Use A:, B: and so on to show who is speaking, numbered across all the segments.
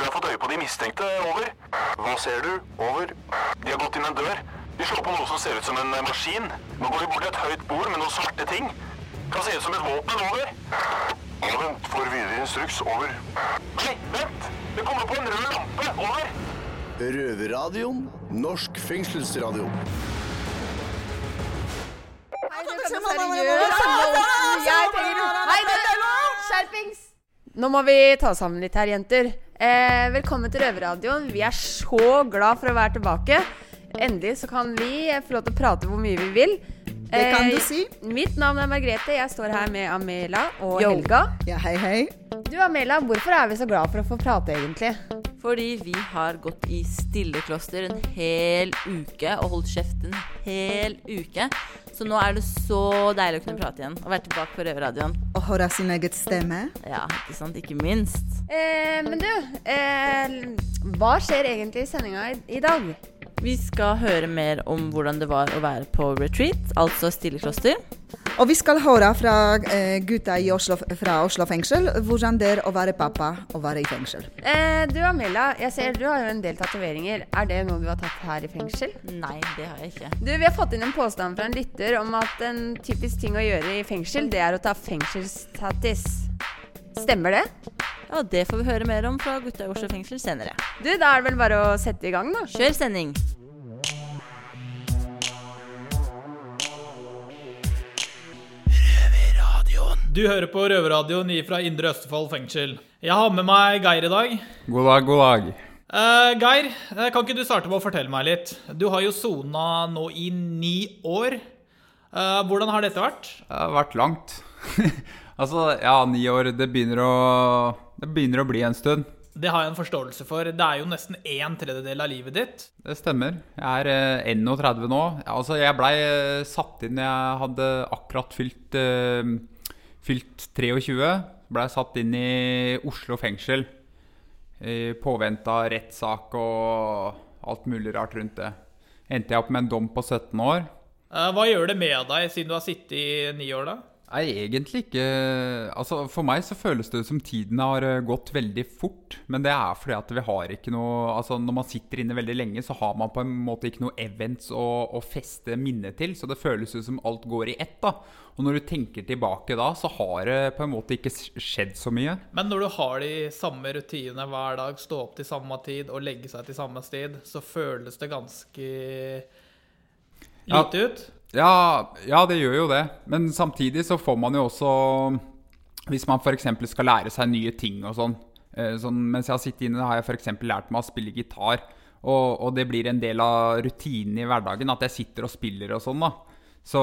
A: tror jeg har fått øye på de mistenkte. Over. Hva ser du? Over. De har gått inn en dør. De slår på noe som ser ut som en eh, maskin. Nå går de bort til et høyt bord med noen svarte ting. Kan se ut som et våpen. Over. Ja, vent. Får videre instruks. Over. Nei, vent! Det kommer på en rød lampe. Over.
B: Røverradioen. Norsk fengselsradio.
C: Hei, du kan seriøst! Skjerpings! Nå må vi ta oss sammen litt her, jenter. Eh, velkommen til Røverradioen. Vi er så glad for å være tilbake. Endelig så kan vi eh, få lov til å prate hvor mye vi vil.
D: Det kan
C: Eh,
D: du si.
C: Mitt navn er Margrethe. Jeg står her med Amela og
D: Yo.
C: Helga.
D: Ja, hei, hei.
C: Du Amela, hvorfor er vi så glad for å få prate, egentlig?
E: Fordi vi har gått i stillekloster en hel uke og holdt kjeft en hel uke. Så nå er det så deilig å kunne prate igjen og være tilbake på Røverradioen.
D: Og høre sin eget stemme.
E: Ja, ikke sant? Ikke minst.
C: Eh, men du, eh, hva skjer egentlig i sendinga i, i dag?
E: Vi skal høre mer om hvordan det var å være på retreat, altså stillekloster.
D: Og vi skal høre fra eh, gutta i Oslo, fra Oslo fengsel hvordan det er å være pappa og være i fengsel.
C: Eh, du Amela, jeg ser du har jo en del tatoveringer. Er det noe du har tatt her i fengsel?
E: Nei, det har jeg ikke.
C: Du, Vi har fått inn en påstand fra en lytter om at en typisk ting å gjøre i fengsel, det er å ta fengselstattis. Stemmer det?
E: Ja, Det får vi høre mer om fra gutta i Oslo fengsel senere.
C: Du, Da er det vel bare å sette i gang, da.
E: Kjør sending!
F: Du hører på Røverradioen fra Indre Østfold fengsel. Jeg har med meg Geir i dag.
G: God dag, god dag.
F: Eh, Geir, eh, kan ikke du starte med å fortelle meg litt? Du har jo sona nå i ni år. Eh, hvordan har dette vært?
G: Det har vært langt. altså, ja, ni år, det begynner å Det begynner å bli en stund.
F: Det har jeg en forståelse for. Det er jo nesten en tredjedel av livet ditt.
G: Det stemmer. Jeg er eh, 31 nå. Altså, jeg blei eh, satt inn Jeg hadde akkurat fylt, eh, fylt 23. Blei satt inn i Oslo fengsel. I påvente av rettssak og alt mulig rart rundt det. Endte jeg opp med en dom på 17 år.
F: Eh, hva gjør det med deg siden du har sittet i ni år, da?
G: Nei, egentlig ikke. Altså, For meg så føles det som tiden har eh, gått veldig fort. Men det er fordi at vi har ikke noe Altså, Når man sitter inne veldig lenge, så har man på en måte ikke noe events å, å feste minnet til. Så det føles ut som alt går i ett. da. Og når du tenker tilbake da, så har det på en måte ikke skjedd så mye.
F: Men når du har de samme rutinene hver dag, stå opp til samme tid og legge seg til samme sted, så føles det ganske. Lite ut.
G: Ja, ja, det gjør jo det. Men samtidig så får man jo også Hvis man f.eks. skal lære seg nye ting og sånn, eh, sånn Mens jeg har sittet inne, har jeg f.eks. lært meg å spille gitar. Og, og det blir en del av rutinen i hverdagen at jeg sitter og spiller og sånn, da. Så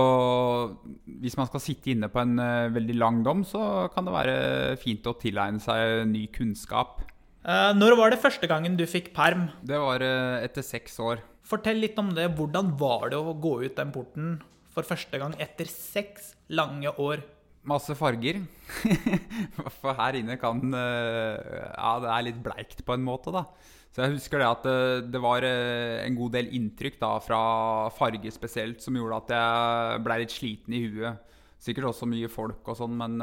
G: hvis man skal sitte inne på en uh, veldig lang dom, så kan det være fint å tilegne seg ny kunnskap.
F: Uh, når var det første gangen du fikk perm?
G: Det var uh, etter seks år.
F: Fortell litt om det. Hvordan var det å gå ut den porten for første gang etter seks lange år?
G: Masse farger. For her inne kan eh, Ja, det er litt bleikt på en måte, da. Så jeg husker det at eh, det var eh, en god del inntrykk da fra farge spesielt som gjorde at jeg ble litt sliten i huet. Sikkert også mye folk og sånn, men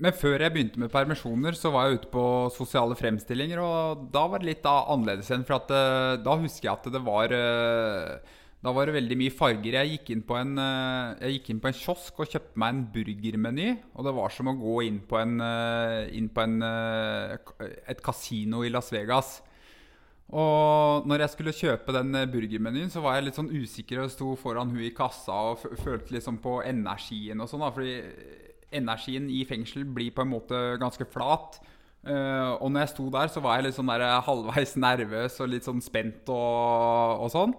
G: men før jeg begynte med permisjoner, så var jeg ute på sosiale fremstillinger, og da var det litt annerledes igjen. For at, eh, da husker jeg at det var eh, Da var det veldig mye farger. Jeg gikk inn på en, eh, gikk inn på en kiosk og kjøpte meg en burgermeny. Og det var som å gå inn på, en, inn på en, et kasino i Las Vegas. Og når jeg skulle kjøpe den burgermenyen, så var jeg litt sånn usikker og sto foran hun i kassa og følte liksom på energien og sånn. Fordi energien i fengsel blir på en måte ganske flat. Uh, og når jeg sto der, så var jeg litt sånn der halvveis nervøs og litt sånn spent og, og sånn.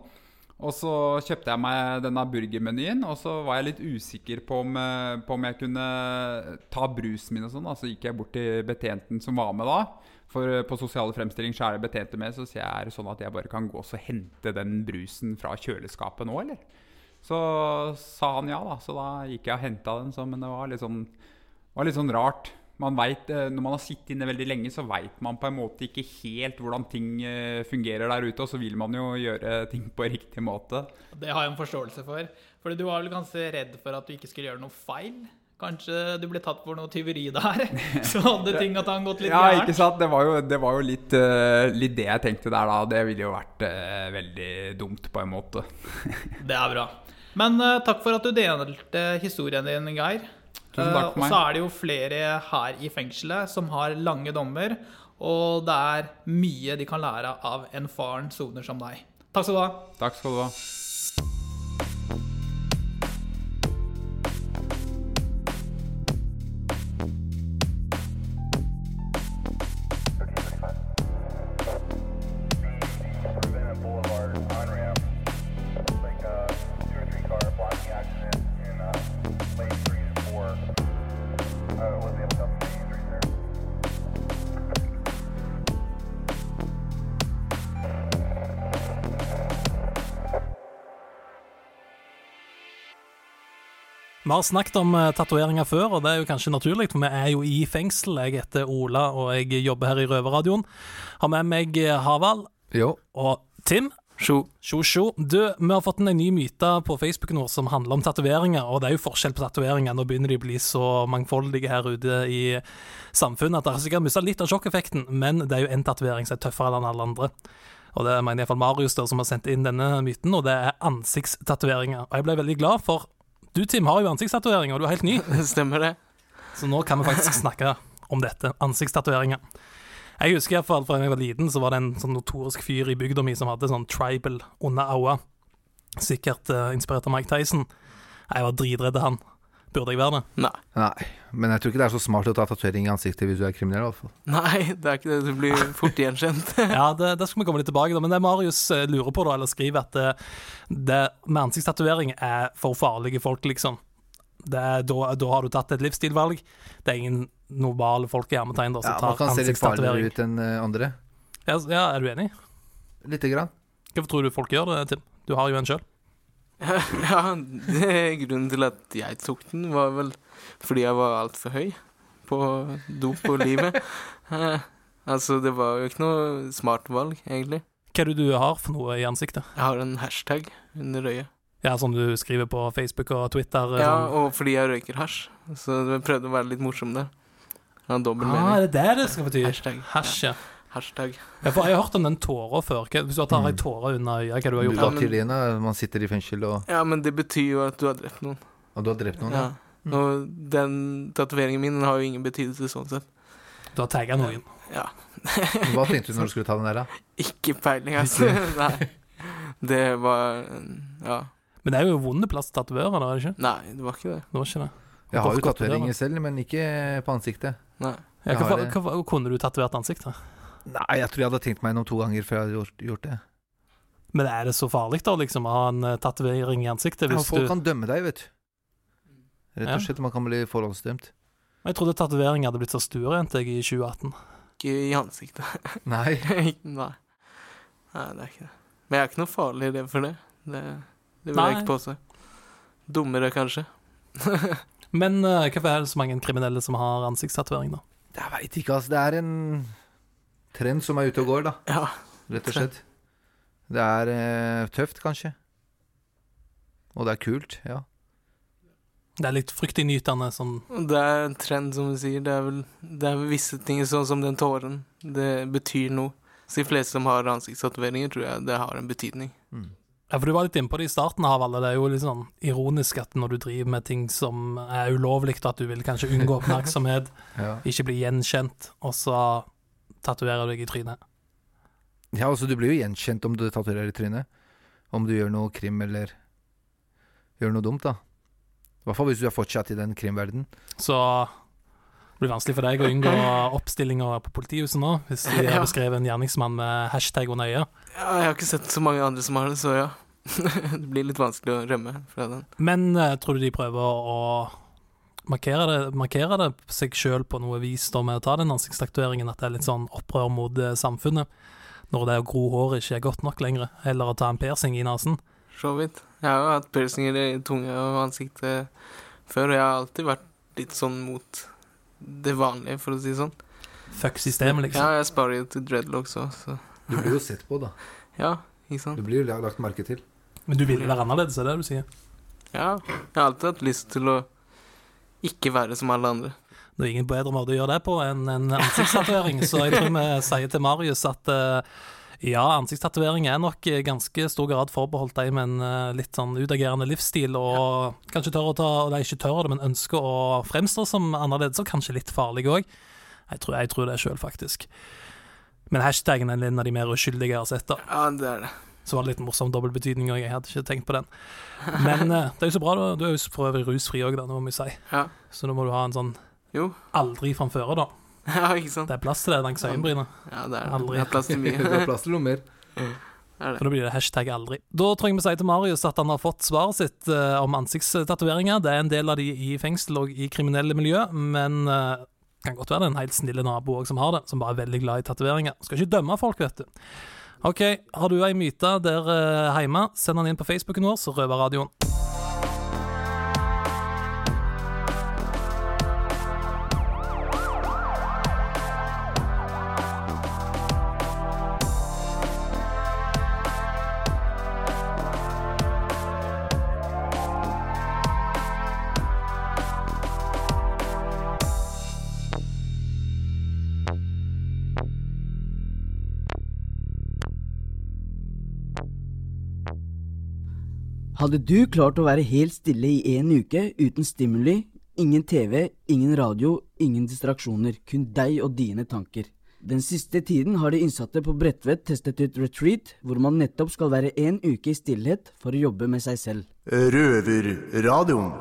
G: Og så kjøpte jeg meg denne burgermenyen, og så var jeg litt usikker på om, eh, på om jeg kunne ta brusen min og sånn. Så gikk jeg bort til betjenten som var med da. For eh, på sosiale Fremstilling så er det betjente med, så sier jeg er det sånn at jeg bare kan gå og hente den brusen fra kjøleskapet nå, eller? Så sa han ja, da. Så da gikk jeg og henta den. Så, men det var litt sånn, var litt sånn rart. Man vet, eh, når man har sittet inne veldig lenge, så veit man på en måte ikke helt hvordan ting eh, fungerer der ute. Og så vil man jo gjøre ting på riktig måte.
F: Det har jeg en forståelse for. Fordi du var vel ganske redd for at du ikke skulle gjøre noe feil? Kanskje du ble tatt for noe tyveri der. Så hadde ting at han gått litt
G: Ja, ikke sant? Det var jo, det var jo litt, eh, litt det jeg tenkte der, da. Det ville jo vært veldig dumt, på en måte.
F: Det er bra. Men uh, takk for at du delte historien din, Geir.
G: Tusen takk for
F: Eh, og så er det jo flere her i fengselet som har lange dommer, og det er mye de kan lære av en faren soner som deg. Takk skal du ha.
G: Takk skal du ha.
H: Vi har snakket om uh, tatoveringer før, og det er jo kanskje naturlig, for vi er jo i fengsel. Jeg heter Ola, og jeg jobber her i Røverradioen. Har med meg eh, Havald
I: Jo.
H: og Tim.
I: Sjo.
H: Sjo, sjo. Du, vi har fått en ny myte på Facebook nå som handler om tatoveringer, og det er jo forskjell på tatoveringer. Nå begynner de å bli så mangfoldige her ute i samfunnet at dere har sikkert mista litt av sjokkeffekten, men det er jo én tatovering som er tøffere enn alle andre. Og det mener iallfall Marius der, som har sendt inn denne myten, og det er ansiktstatoveringer. Og jeg ble veldig glad, for du, Tim, har jo ansiktstatoveringer, og du er helt ny.
I: Stemmer det.
H: Så nå kan vi faktisk snakke om dette. Ansiktstatoveringer. Jeg husker i hvert fall fra jeg var liten, så var det en sånn notorisk fyr i bygda mi som hadde sånn tribal under øya. Sikkert uh, inspirert av Mike Tyson. Jeg var dritredd han. Burde jeg være det?
I: Nei.
J: Nei, men jeg tror ikke det er så smart å ta tatovering i ansiktet hvis du er kriminell, i hvert fall.
I: Nei, det er ikke det. Du blir fort gjenkjent.
H: Ja, det, det skal vi komme litt tilbake til. Men det Marius eh, lurer på, da, eller skriver, at det, det med ansiktstatovering er for farlige folk, liksom. Det er, da, da har du tatt et livsstilvalg. Det er ingen normale folk i hermetegn som
J: Ja, man kan se litt farligere ut enn eh, andre.
H: Ja, ja, er du enig?
J: Lite grann.
H: Hvorfor tror du folk gjør det, Tim? Du har jo en sjøl.
I: Ja, det, grunnen til at jeg tok den, var vel fordi jeg var altfor høy på dop og livet. Eh, altså, det var jo ikke noe smart valg, egentlig.
H: Hva er det du har for noe i ansiktet?
I: Jeg har en hashtag under øyet.
H: Ja, Som du skriver på Facebook og Twitter?
I: Ja,
H: sånn.
I: og fordi jeg røyker hasj. Så jeg prøvde å være litt morsom der. Ja,
H: Ah,
I: det
H: er det det det skal bety?
I: Hashtag.
H: Hasj, ja.
I: Hashtag.
H: ja. For jeg har hørt om den tåra før. Hvis du tar ei tåre under øyet, hva du
J: har
H: gjort da,
J: man sitter i fengsel og,
I: Ja, men det betyr jo at du har drept noen.
J: og du har drept noen.
I: Ja.
J: Ja.
I: Og den tatoveringen min har jo ingen betydelse sånn sett.
H: Du har tagga noen.
I: Ja.
J: Hva tenkte du når du skulle ta den der, da?
I: Ikke peiling, altså. Nei. Det var Ja.
H: Men det er jo vonde plass til tatovere, da, er det ikke?
I: Nei, det var ikke det.
H: Det var ikke det.
J: Jeg har jo tatoveringer selv, men ikke på ansiktet.
I: Nei.
H: Ja, hva, hva, kunne du tatovert ansiktet?
J: Nei, jeg tror jeg hadde tenkt meg gjennom to ganger før jeg hadde gjort, gjort det.
H: Men er det så farlig, da, liksom, å ha en eh, tatovering i ansiktet?
J: Ja,
H: Hvis
J: folk
H: du
J: kan dømme deg, vet du. Rett og slett, man kan bli forhåndsdømt.
H: Jeg trodde tatovering hadde blitt så stuerent jeg i 2018.
I: Ikke i ansiktet.
J: Nei.
I: Nei. Nei, det er ikke det. Men jeg er ikke noe farlig i det for det. Det, det vil jeg
H: Nei.
I: ikke påstå. Dummere, kanskje.
H: Men uh, hvorfor er det så mange kriminelle som har ansiktstatovering, da?
J: Jeg veit ikke, altså. Det er en trend som er ute og går, da.
I: Ja.
J: Rett og slett. Det er eh, tøft, kanskje. Og det er kult, ja.
H: Det er litt fryktinngytende sånn
I: Det er en trend, som du sier. Det er vel, det er visse ting, sånn som den tåren. Det betyr noe. Så de fleste som har ansiktstatoveringer, tror jeg det har en betydning.
H: Ja, for du var litt innpå det i starten av alle. Det er jo litt sånn ironisk at når du driver med ting som er ulovlig, at du vil kanskje unngå oppmerksomhet,
J: ja.
H: ikke bli gjenkjent, og så tatoverer du deg i trynet.
J: Ja, altså du blir jo gjenkjent om du tatoverer i trynet. Om du gjør noe krim eller gjør noe dumt, da. I hvert fall hvis du er fortsatt i den krimverdenen.
H: Så det blir vanskelig for deg å unngå oppstillinger på politihuset nå, hvis de har beskrevet en gjerningsmann med hashtag under øyet.
I: Ja, jeg har ikke sett så mange andre som har det, så ja. det blir litt vanskelig å rømme fra den.
H: Men eh, tror du de prøver å markere det, markere det seg sjøl på noe vis da med å ta den ansiktstatueringen, at det er litt sånn opprør mot eh, samfunnet? Når det å gro hår ikke er godt nok lenger, eller å ta en piercing i nesen?
I: Så vidt. Jeg har jo hatt piercinger i tunga og ansiktet før, og jeg har alltid vært litt sånn mot det vanlige, for å si det sånn.
H: Fuck systemet, liksom.
I: Ja, jeg sparer jo til dreadlocks òg, så
J: Du blir jo sett på, da.
I: ja, ikke sant.
J: Du blir jo lagt merke til.
H: Men du vil være annerledes, er det du sier?
I: Ja, jeg har alltid hatt lyst til å ikke være som alle andre.
H: Det er ingen bedre måte å gjøre det på enn en ansiktstatovering, så jeg tror vi sier til Marius at eh, ja, ansiktstatovering er nok i ganske stor grad forbeholdt de med en eh, litt sånn utagerende livsstil, og kanskje tør å ta Nei, ikke tør det, men ønsker å fremstå som annerledes, og kanskje litt farlig òg. Jeg, tror- jeg tror det sjøl, faktisk. Men hashtaggen er en av de mer uskyldige jeg har sett. da
I: Ja, det er det.
H: Så var det litt morsom dobbeltbetydning og jeg hadde ikke tenkt på den. Men eh, det er jo så bra, da. Du er jo for øvrig rusfri òg, det må vi si.
I: Ja.
H: Så nå må du ha en sånn
I: Jo.
H: aldri framføre, da.
I: Ja, ikke sant?
H: Det er plass til det langs øyenbrynet.
I: Ja, det er det.
H: Aldri.
I: Det er plass til mye.
J: Det er plass til noe mer.
I: Det er
H: Så da blir det hashtag aldri. Da tror jeg vi si til Marius at han har fått svaret sitt eh, om ansiktstatoveringer. Det er en del av de i fengsel og i kriminelle miljø, men uh, kan godt være det er en helt snille nabo også som har det, som bare er veldig glad i tatoveringer. Skal ikke dømme folk, vet du. OK, har du ei myte der uh, hjemme, send den inn på Facebooken vår, så Røverradioen.
K: Hadde du klart å være helt stille i en uke uten stimuli, ingen TV, ingen radio, ingen distraksjoner, kun deg og dine tanker? Den siste tiden har de innsatte på Bredtvet testet ut retreat, hvor man nettopp skal være en uke i stillhet for å jobbe med seg selv.
B: Røverradioen.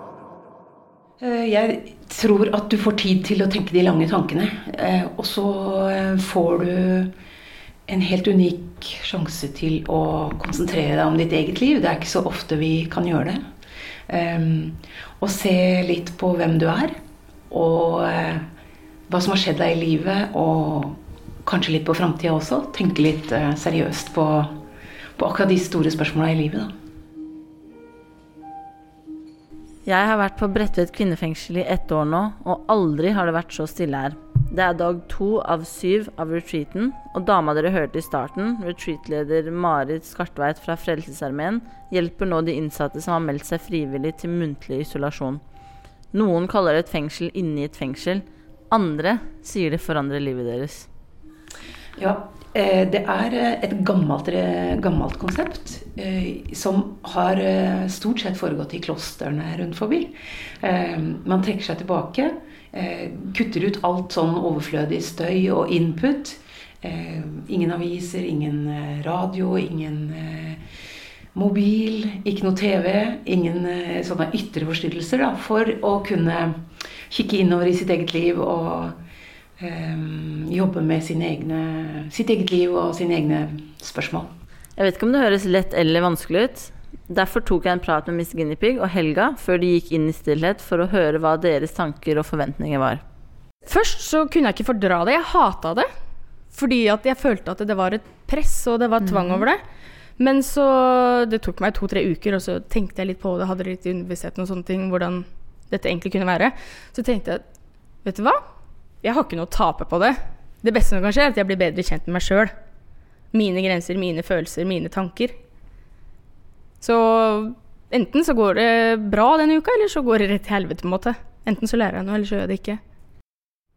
L: Eh, Jeg tror at du får tid til å tenke de lange tankene. eh, Og så eh, får du en helt unik sjanse til å konsentrere deg om ditt eget liv. Det er ikke så ofte vi kan gjøre det. Um, Og se litt på hvem du er, og uh, hva som har skjedd deg i livet, og kanskje litt på framtida også. Tenke litt uh, seriøst på, på akkurat de store spørsmåla i livet, da.
E: Jeg har vært på Bredtvet kvinnefengsel i ett år nå, og aldri har det vært så stille her. Det er dag to av syv av retreaten, og dama dere hørte i starten, retreatleder Marit Skartveit fra Frelsesarmeen, hjelper nå de innsatte som har meldt seg frivillig til muntlig isolasjon. Noen kaller det et fengsel inni et fengsel. Andre sier det forandrer livet deres.
L: Ja, eh, det er eh, et gammelt, gammelt konsept eh, som har stort sett foregått i klostrene rundt forbi. Man trekker seg tilbake, kutter ut alt sånn overflødig støy og input. Eh, Ingen aviser, ingen eh, radio, ingen eh, mobil, ikke noe TV, ingen eh, sånne ytre forstyrrelser da, for å kunne kikke innover i sitt eget liv og eh, jobbe med egne, sitt eget liv og sine egne spørsmål.
E: Jeg vet ikke om det høres lett eller vanskelig ut. Derfor tok jeg en prat med Miss Guinepeig og Helga før de gikk inn i stillhet for å høre hva deres tanker og forventninger var.
M: Først så kunne jeg ikke fordra det. Jeg hata det. Fordi at jeg følte at det var et press, og det var tvang
E: Mhm.
M: over det. Men så Det tok meg to-tre uker, og så tenkte jeg litt på det, hadde litt i underbevisstheten og sånne ting, hvordan dette egentlig kunne være. Så tenkte jeg vet du hva? Jeg har ikke noe å tape på det. Det beste som kan skje, er at jeg blir bedre kjent med meg sjøl. Mine grenser, mine følelser, mine tanker. Så enten så går det bra denne uka, eller så går det rett til helvete, på en måte. Enten så lærer jeg noe, eller så gjør jeg det ikke.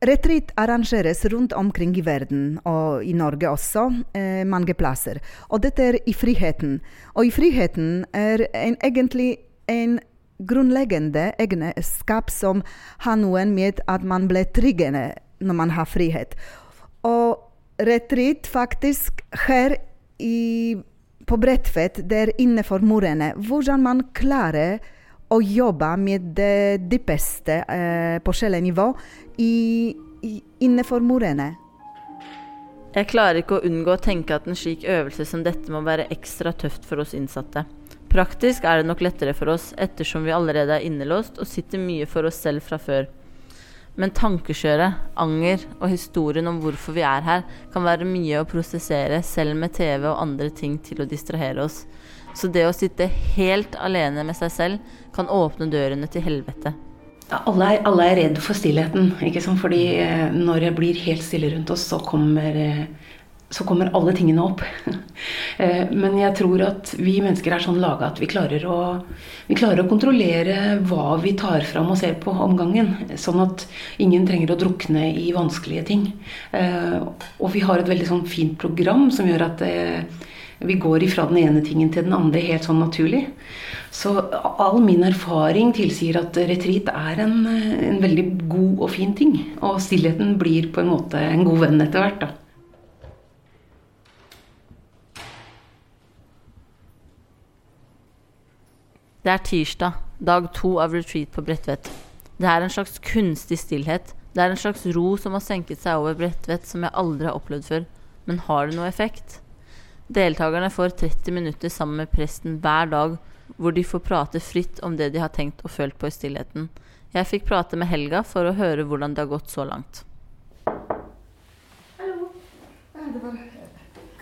D: Retreat arrangeres rundt omkring i verden, og i Norge også, eh, mange plasser. Og dette er i friheten. Og i friheten er en, egentlig en grunnleggende egenskap som har noe med at man blir tryggere når man har frihet. Og retreat faktisk her i, på Bredtvet, der inne for murene, hvordan man klarer å jobbe med det dypeste eh, i, innenfor murene.
E: Jeg klarer ikke å unngå å tenke at en slik øvelse som dette må være ekstra tøft for oss innsatte. Praktisk er det nok lettere for oss ettersom vi allerede er innelåst og sitter mye for oss selv fra før. Men tankekjøret, anger og historien om hvorfor vi er her, kan være mye å prosessere selv med TV og andre ting til å distrahere oss. Så det å sitte helt alene med seg selv kan åpne dørene til helvete.
L: Alle, er, alle er redd for stillheten. Ikke sant? Fordi eh, når det blir helt stille rundt oss, så kommer, eh, så kommer alle tingene opp. Eh, Men jeg tror at vi mennesker er sånn laga at vi klarer, å, vi klarer å kontrollere hva vi tar fram og ser på om gangen. Sånn at ingen trenger å drukne i vanskelige ting. Eh, Og vi har et veldig sånn fint program som gjør at eh, vi går ifra den ene tingen til den andre helt sånn naturlig. Så all min erfaring tilsier at retreat er en, en veldig god og fin ting. Og stillheten blir på en måte en god venn etter hvert, da.
E: Det er tirsdag, dag to av retreat på Bredtvet. Det er en slags kunstig stillhet. Det er en slags ro som har senket seg over Bredtvet som jeg aldri har opplevd før. Men har det noe effekt? Deltakerne får 30 minutter sammen med presten hver dag, hvor de får prate fritt om det de har tenkt og følt på i stillheten. Jeg fikk prate med Helga for å høre hvordan det har gått så langt. Hallo.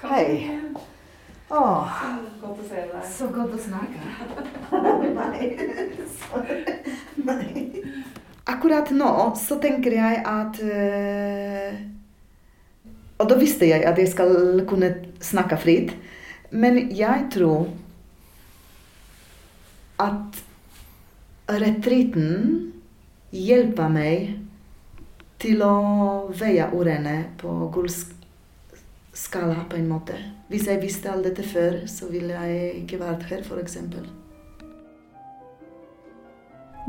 D: Hei. Åh,
C: Godt å se deg.
D: så godt å snakke. Nei. Akkurat nå så tenker jeg at eh, Og da visste jeg at jeg skal kunne snakke fritt. Men jeg tror at retriten hjelper meg til å veie ordene på gullskala på en måte. Hvis jeg visste alt dette før, så ville jeg ikke vært her, f.eks.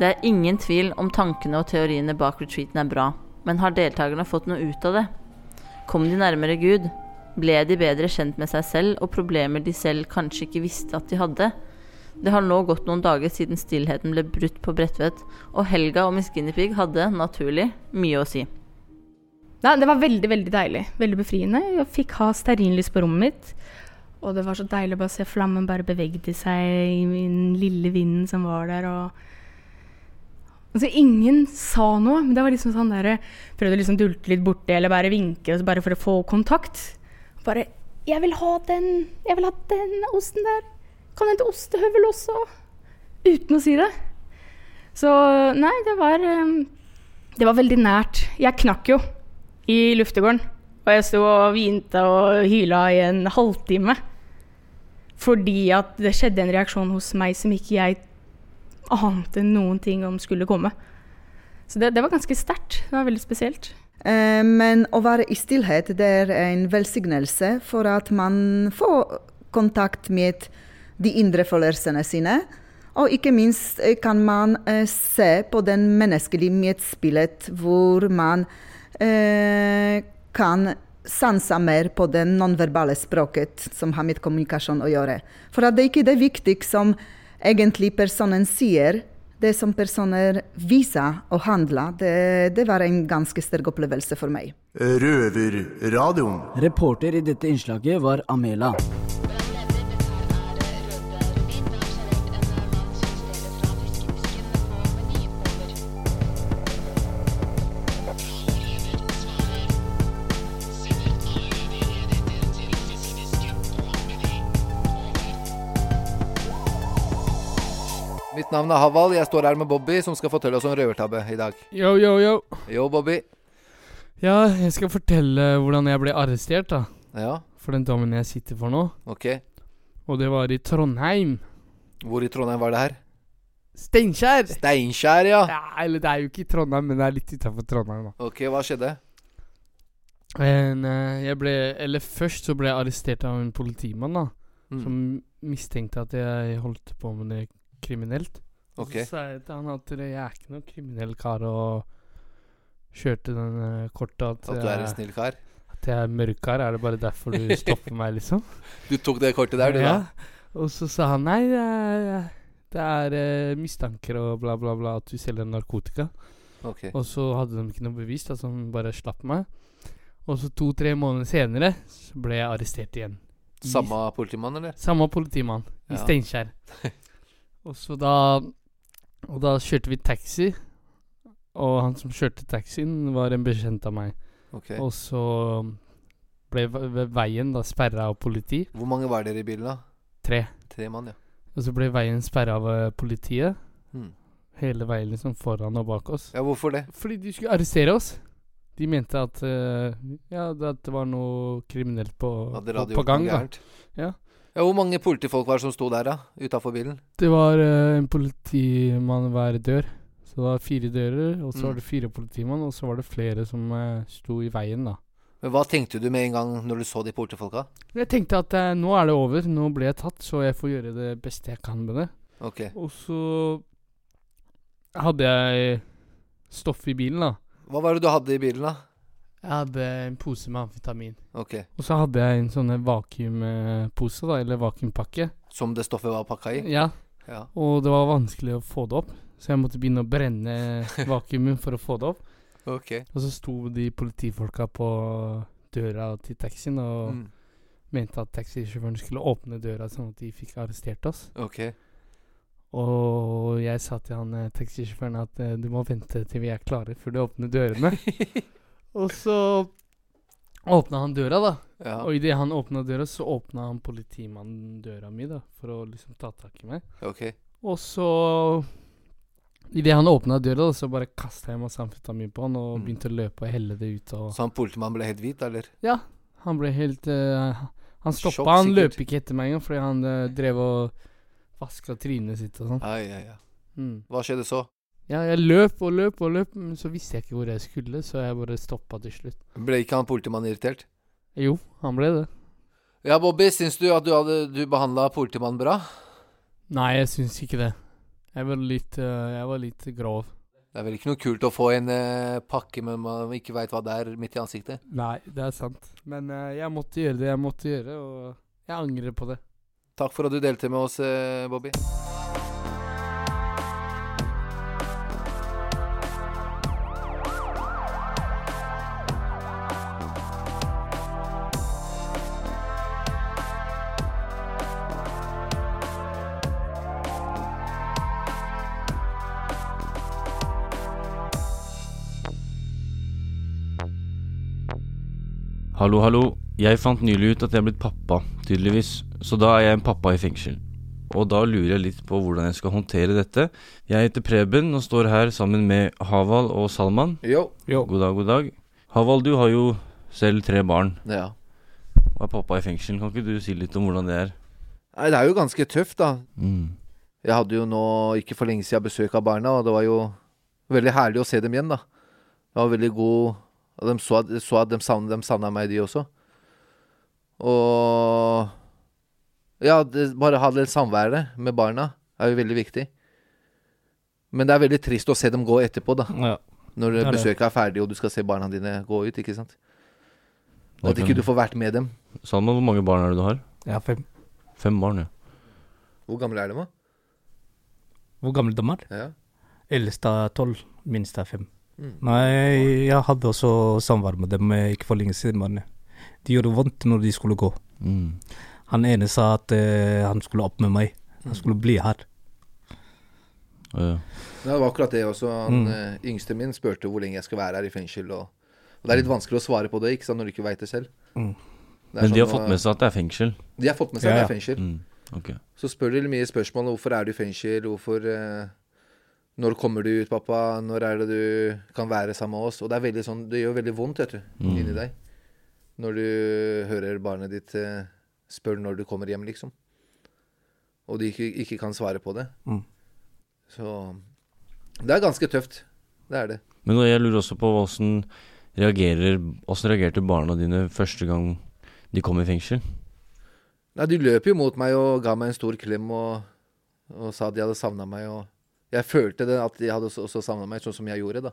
E: Det er ingen tvil om tankene og teoriene bak retreaten er bra, men har deltakerne fått noe ut av det? Kom de nærmere Gud? Ble de bedre kjent med seg selv og problemer de selv kanskje ikke visste at de hadde? Det har nå gått noen dager siden stillheten ble brutt på Bredtvet, og Helga og Miss Guinea Pig hadde, naturlig, mye å si.
M: Ja, det var veldig, veldig deilig. Veldig befriende. Jeg fikk ha stearinlys på rommet mitt. Og det var så deilig å bare se flammen bare bevegde seg i den lille vinden som var der. og... Altså, ingen sa noe, men det var liksom sånn der Prøvde å liksom dulte litt borti eller bare vinke og så bare for å få kontakt. Bare 'Jeg vil ha den! Jeg vil ha den osten der! Kan hente ostehøvel også!' Uten å si det. Så nei, det var eh, Det var veldig nært. Jeg knakk jo i luftegården. Og jeg sto og hvinte og hyla i en halvtime. Fordi at det skjedde en reaksjon hos meg som ikke jeg ante noen ting om skulle komme. Så det, det var ganske sterkt. Det var veldig spesielt.
D: Eh, Men å være i stillhet det er en velsignelse for at man får kontakt med de indre følelsene sine. Og ikke minst eh, kan man eh, se på den menneskelige medspillet, hvor man kan sanse mer på det nonverbale språket som har med kommunikasjon å gjøre. For at det ikke er det viktige som egentlig personen sier, det som personer viser og handler, det, det var en ganske sterk opplevelse for meg.
B: Røverradioen.
K: Reporter i dette innslaget var Amela.
J: Mitt navn er Haval. Jeg står her med Bobby, som skal fortelle oss om røvertabbe i dag.
N: Yo, yo, yo.
J: Yo, Bobby.
N: Ja, jeg skal fortelle hvordan jeg ble arrestert, da.
J: Ja.
N: For den dommen jeg sitter for nå.
J: Ok.
N: Og det var i Trondheim.
J: Hvor i Trondheim var det her?
N: Steinkjer!
J: Steinkjer, ja.
N: Ja, eller det er jo ikke i Trondheim, men det er litt utafor Trondheim, da.
J: Ok, hva skjedde?
N: Men, eh, jeg ble Eller først så ble jeg arrestert av en politimann, da.
J: Mm.
N: Som mistenkte at jeg holdt på med det kriminelt. Og
J: Ok.
N: Så sa jeg til han at jeg er ikke noen kriminell kar, og kjørte den korta at
J: At du er en snill kar?
N: At jeg er mørk kar, Er det bare derfor du stopper meg, liksom?
J: Du tok det kortet der, du, da?
N: Og så sa han nei, det er, det er eh, mistanker og bla, bla, bla at du selger narkotika.
J: Ok.
N: Og så hadde de ikke noe bevis, da, så han bare slapp meg. Og så to-tre måneder senere så ble jeg arrestert igjen. I-
J: Samme politimann, eller?
N: Samme politimann. I
J: Ja.
N: Steinkjer. og så da Og da kjørte vi taxi. Og han som kjørte taxien, var en bekjent av meg.
J: Okay.
N: Og så ble ve- ve- veien da sperra av politi.
J: Hvor mange var dere i bilen, da?
N: Tre.
J: Tre mann, ja.
N: Og så ble veien sperra av eh, politiet.
J: Hmm.
N: Hele veien liksom foran og bak oss.
J: Ja, hvorfor det?
N: Fordi de skulle arrestere oss. De mente at uh, Ja, at det var noe kriminelt på,
J: ja,
N: på, gang. da. Ja.
J: Ja, Hvor mange politifolk var det som sto der, da? Utafor bilen?
N: Det var uh, en politimann hver dør. Så det var fire dører, og så
J: Mm.
N: var det fire politimann, og så var det flere som uh, sto i veien, da.
J: Men Hva tenkte du med en gang når du så de politifolka?
N: Jeg tenkte at uh, nå er det over, nå ble jeg tatt, så jeg får gjøre det beste jeg kan med det.
J: Ok.
N: Og så hadde jeg stoff i bilen, da.
J: Hva var det du hadde i bilen, da?
N: Jeg hadde en pose med amfetamin.
J: Ok.
N: Og så hadde jeg en sånn vakuumpose, da, eller vakuumpakke.
J: Som det stoffet var pakka i?
N: Ja.
J: Ja.
N: Og det var vanskelig å få det opp, så jeg måtte begynne å brenne vakuumen for å få det opp.
J: Ok.
N: Og så sto de politifolka på døra til taxien og
J: Mm.
N: mente at taxisjåføren skulle åpne døra sånn at de fikk arrestert oss.
J: Ok.
N: Og jeg sa til han eh, taxisjåføren at eh, du må vente til vi er klare før du åpner dørene. og så åpna han døra, da.
J: Ja.
N: Og idet han åpna døra, så åpna han politimannen døra mi, da, for å liksom ta tak i meg.
J: Ok.
N: Og så Idet han åpna døra, da, så bare kasta jeg masse amfetamin på han og
J: Mm.
N: begynte å løpe og helle det ut. Og
J: Så han politimannen ble helt hvit, eller?
N: ja, han ble helt uh, Han stoppa. Han løp ikke etter meg engang fordi han uh, drev og vaska trynet sitt og sånn.
J: Ai, ai, ai.
N: Mm.
J: Hva skjedde så?
N: Ja, jeg løp og løp og løp, men så visste jeg ikke hvor jeg skulle, så jeg bare stoppa til slutt.
J: Ble ikke han politimannen irritert?
N: Jo, han ble det.
J: Ja, Bobby, syns du at du, hadde, du behandla politimannen bra?
N: Nei, jeg syns ikke det. Jeg var litt, eh, jeg var litt grov.
J: Det er vel ikke noe kult å få en uh, pakke, men man ikke veit hva det er, midt i ansiktet?
N: Nei, det er sant. Men uh, jeg måtte gjøre det jeg måtte gjøre, og jeg angrer på det.
J: Takk for at du delte med oss, uh, Bobby.
O: Hallo, hallo. Jeg fant nylig ut at jeg er blitt pappa, tydeligvis. Så da er jeg en pappa i fengsel. Og da lurer jeg litt på hvordan jeg skal håndtere dette. Jeg heter Preben og står her sammen med Haval og Salman.
J: Jo.
O: God dag, god dag. Haval, du har jo selv tre barn.
J: Ja.
O: Og er pappa i fengsel. Kan ikke du si litt om hvordan det er?
J: Nei, det er jo ganske tøft, da.
O: Mm.
J: Jeg hadde jo nå ikke for lenge siden besøk av barna, og det var jo veldig herlig å se dem igjen, da. Det var veldig god Og de så at, så at de savna de savna meg, de også. Og Ja, det, bare ha det samværet med barna er jo veldig viktig. Men det er veldig trist å se dem gå etterpå, da.
O: Ja,
J: Når
O: det er det.
J: besøket er ferdig, og du skal se barna dine gå ut, ikke sant.
O: Og
J: At ikke du får vært med dem.
O: Salman, hvor mange barn er det du har?
P: Jeg har fem.
O: Fem barn, ja.
J: Hvor gamle er de, da?
P: Hvor gamle de er?
J: Ja.
P: Eldste er tolv, minste er fem.
J: Mm.
P: Nei, jeg hadde også samvær med dem eh, ikke for lenge siden. Men de gjorde vondt når de skulle gå.
O: Mm.
P: Han ene sa at uh, han skulle opp med meg. Han skulle bli her.
O: Ja.
J: Ja, det var akkurat det også. Han
P: Mm.
J: eh, yngste min spurte hvor lenge jeg skal være her i fengsel. Og, og det er litt vanskelig å svare på det ikke sant, når du ikke veit det selv.
P: Mm.
J: Det
O: Men de har
J: sånn,
O: fått med seg at det er fengsel?
J: De har fått med seg
P: Ja,
J: at det er fengsel.
O: Mm. Okay.
J: Så spør de mye spørsmål. Hvorfor er du i fengsel? Hvorfor eh, Når kommer du ut, pappa? Når er det du kan være sammen med oss? Og det er veldig sånn Det gjør veldig vondt, vet du,
O: Mm.
J: inni deg. Når du hører barnet ditt eh, spør når du kommer hjem, liksom. Og de ikke, ikke kan svare på det.
P: Mm.
J: Så Det er ganske tøft. Det er det.
O: Men jeg lurer også på hvordan reagerer Åssen reagerte barna dine første gang de kom i fengsel?
J: Nei, De løp jo mot meg og ga meg en stor klem og, og sa de hadde savna meg. Og jeg følte det at de hadde også, også savna meg, sånn som jeg gjorde, da.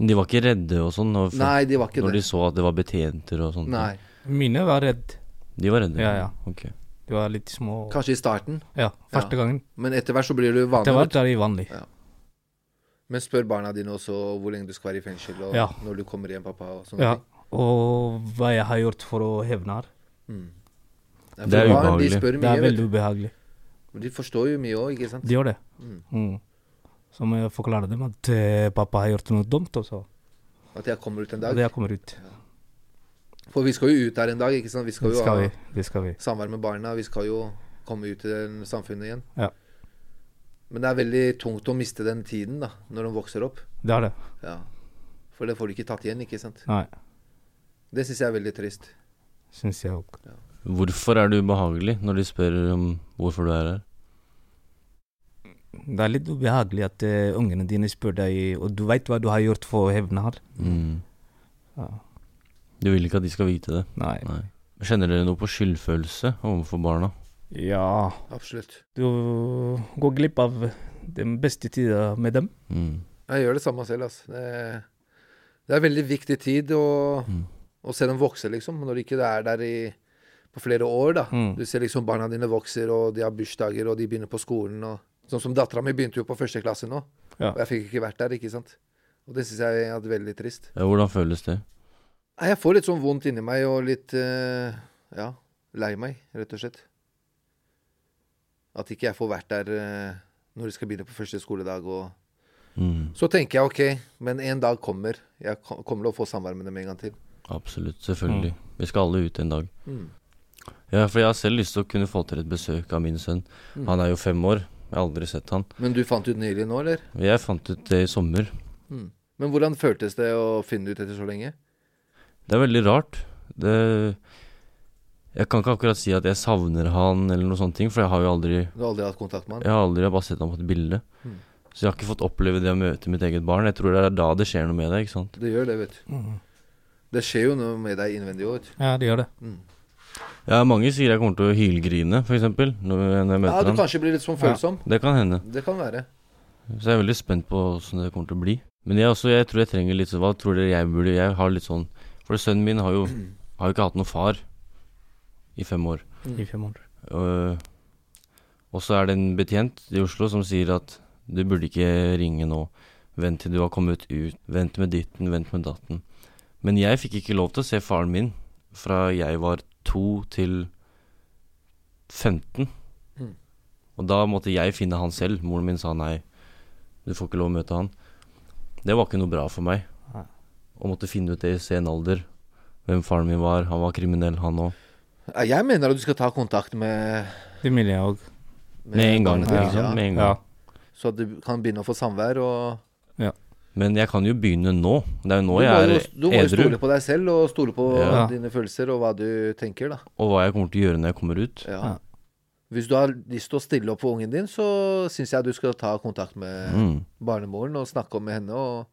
O: De var ikke redde og sånn? Når,
J: Nei, de var ikke
O: når
J: det.
O: de så at det var betjenter og sånt?
J: Nei.
P: Mine var redde.
O: De var redde?
P: Ja, ja.
O: Ok.
P: De var litt små.
J: Kanskje i starten.
P: Ja, første gangen.
J: Men etter hvert så blir du vanlig.
P: Etter hvert er de vanlig.
J: Ja. Men spør barna dine også hvor lenge du skal være i fengsel, og
P: Ja.
J: når du kommer hjem, pappa, og sånne
P: Ja,
J: ting.
P: og hva jeg har gjort for å hevne her.
J: Mm. Ja,
O: Det er
J: barn,
O: ubehagelig.
J: De spør
P: Det
J: mye,
P: er veldig ubehagelig.
J: Men De forstår jo mye òg, ikke sant?
P: De gjør det.
J: Mm.
P: Mm. Så må jeg forklare dem at eh, pappa har gjort noe dumt, Også.
J: At jeg kommer ut en
P: dag?
J: dag.
P: jeg kommer ut.
J: For vi skal jo ut der en dag, ikke sant? Vi skal jo
P: skal vi. Det skal vi.
J: samvær med barna. Vi skal jo komme ut i den samfunnet igjen.
P: Ja.
J: Men det er veldig tungt å miste den tiden da, når de vokser opp.
P: Det er det.
J: Ja. For det får du ikke tatt igjen, ikke sant?
P: Nei.
J: Det syns jeg er veldig trist.
P: Syns jeg òg.
O: Hvorfor er du ubehagelig når de spør om hvorfor du er her?
P: Det er litt ubehagelig at uh, ungene dine spør deg, og du veit hva du har gjort for å hevne her.
O: Mm.
P: Ja.
O: Du vil ikke at de skal vite det?
P: Nei.
O: Kjenner dere noe på skyldfølelse overfor barna?
P: Ja.
J: Absolutt.
P: Du går glipp av den beste tida med dem.
O: Mm.
J: Jeg gjør det samme selv, altså. Det, det er veldig viktig tid å, å se dem vokse, liksom. Når de ikke er der i, på flere år, da.
P: Mm.
J: Du ser liksom barna dine vokser, og de har bursdager, og de begynner på skolen. og Sånn som dattera mi begynte jo på første klasse nå.
P: Ja.
J: Og jeg fikk ikke vært der, ikke sant. Og det syns jeg er veldig trist.
O: Ja, hvordan føles det?
J: Nei, Jeg får litt sånn vondt inni meg og litt uh, ja, lei meg, rett og slett. At ikke jeg får vært der uh, når de skal begynne på første skoledag. og
O: Mm.
J: Så tenker jeg OK, men en dag kommer. Jeg kommer til å få samvær med dem en gang til.
O: Absolutt, selvfølgelig. Vi skal alle ut en dag.
J: Mm.
O: Ja, for jeg har selv lyst til å kunne få til et besøk av min sønn.
J: Mm.
O: Han er jo fem år. Jeg har aldri sett han.
J: Men du fant ut nylig nå, eller?
O: Jeg fant ut det i sommer.
J: Mm. Men hvordan føltes det å finne ut etter så lenge?
O: Det er veldig rart. Det Jeg kan ikke akkurat si at jeg savner han eller noen sånne ting, for jeg har jo aldri
J: Du har aldri hatt kontakt med han?
O: Jeg har aldri jeg har bare sett ham på et bilde.
J: Mm.
O: Så jeg har ikke fått oppleve det å møte mitt eget barn. Jeg tror det er da det skjer noe med deg, ikke sant.
J: Det gjør det, vet du.
P: Mm.
J: Det skjer jo noe med deg innvendig òg.
P: Ja, det gjør det.
J: Mm.
O: Ja, mange sier jeg kommer til å hylgrine, f.eks. Når, når jeg møter ham.
J: Ja, du
O: han.
J: kanskje blir litt sånn følsom.
O: Det kan hende.
J: Det kan være.
O: Så jeg er veldig spent på hvordan det kommer til å bli. Men jeg, også, jeg tror jeg trenger litt sånn Hva tror dere jeg burde Jeg har litt sånn For sønnen min har jo, har jo ikke hatt noen far i fem år.
P: I fem år.
O: Og, og så er det en betjent i Oslo som sier at du burde ikke ringe nå. Vent til du har kommet ut. Vent med ditten, vent med datten. Men jeg fikk ikke lov til å se faren min fra jeg var to til 15.
J: Mm.
O: Og da måtte jeg finne han selv. Moren min sa nei, du får ikke lov å møte han. Det var ikke noe bra for meg.
P: Nei.
O: Å måtte finne ut det i sen alder. Hvem faren min var. Han var kriminell, han òg.
J: Jeg mener at du skal ta kontakt med
P: Det vil jeg òg.
O: Med en gang, liksom.
J: ja.
O: Med en gang.
J: Så at du kan begynne å få samvær og
O: Men jeg kan jo begynne nå. Det er jo nå jeg er edru.
J: du må jo stole på deg selv og stole på
O: Ja.
J: dine følelser og hva du tenker, da.
O: Og hva jeg kommer til å gjøre når jeg kommer ut.
J: Ja. Hvis du har lyst til å stille opp for ungen din, så syns jeg du skal ta kontakt med
O: Mm.
J: barnemoren og snakke om med henne. og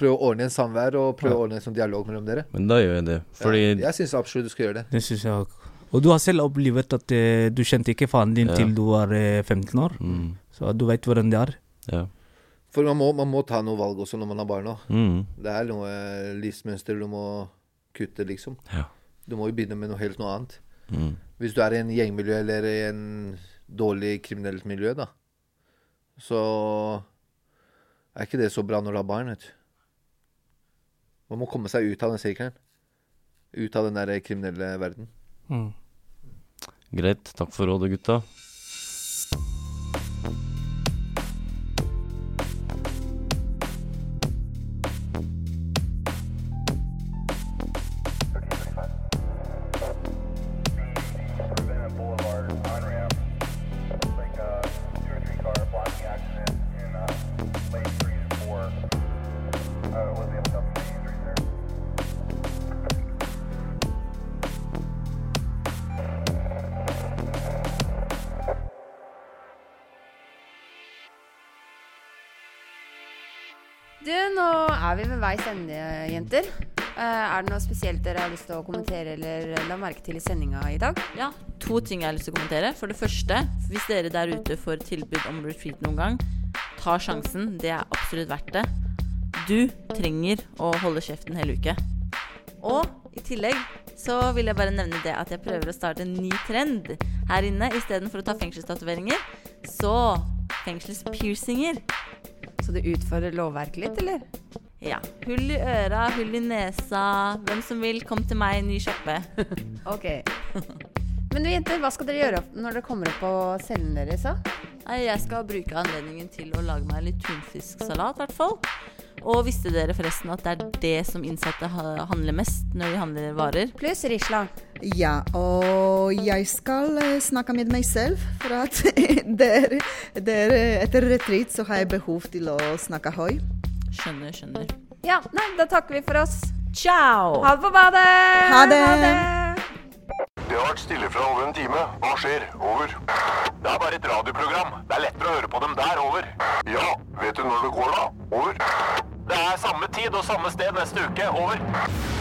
J: Prøve å ordne en samvær og prøve å ordne en sånn dialog mellom dere.
O: Men da gjør jeg det. Fordi
J: ja, jeg syns absolutt du skal gjøre det.
P: Det syns jeg òg. Og du har selv opplevd at uh, du kjente ikke faren din
O: Ja.
P: til du var uh, 15 år.
O: Mm.
P: Så du veit hvordan det er.
O: Ja.
J: For man må, man må ta noe valg også når man har barn òg.
O: Mm.
J: Det er noe eh, livsmønster du må kutte, liksom.
O: Ja.
J: Du må jo begynne med noe helt noe annet.
O: Mm.
J: Hvis du er i en gjengmiljø eller i en dårlig kriminelt miljø, da, så er ikke det så bra når du har barn, vet du. Man må komme seg ut av den sirkelen. Ut av den der kriminelle verden.
P: Mm.
O: Greit. Takk for rådet, gutta.
C: Er vi ved veis ende, jenter. Eh, er det noe spesielt dere har lyst til å kommentere eller la merke til i sendinga i dag?
E: Ja, to ting jeg har lyst til å kommentere. For det første, hvis dere der ute får tilbud om retreat noen gang, ta sjansen. Det er absolutt verdt det. Du trenger å holde kjeften hele uke. Og i tillegg så vil jeg bare nevne det at jeg prøver å starte en ny trend her inne. Istedenfor å ta fengselstatoveringer, så fengselspiercinger.
C: Så du utfordrer lovverket litt, eller?
E: Ja. Hull i øra, hull i nesa. Hvem som vil, kom til meg, ny sjappe.
C: ok. Men du jenter, hva skal dere gjøre når dere kommer opp på cellen deres? da?
E: Nei, jeg skal bruke anledningen til å lage meg litt tunfisksalat, i hvert fall. Og visste dere forresten at det er det som innsatte handler mest når de handler varer?
C: Pluss Risla.
D: Ja, og jeg skal eh, snakke med meg selv, for at der, der, etter retreat så har jeg behov til å snakke høy.
E: Skjønner, skjønner.
C: Ja, nei, da takker vi for oss.
E: Ciao.
C: Ha det på badet.
D: Ha det.
A: Det har vært stille fra over en time. Hva skjer? Over. Det er bare et radioprogram. Det er lettere å høre på dem der. Over. Ja, vet du når det går da? Over. Det er samme tid og samme sted neste uke. Over.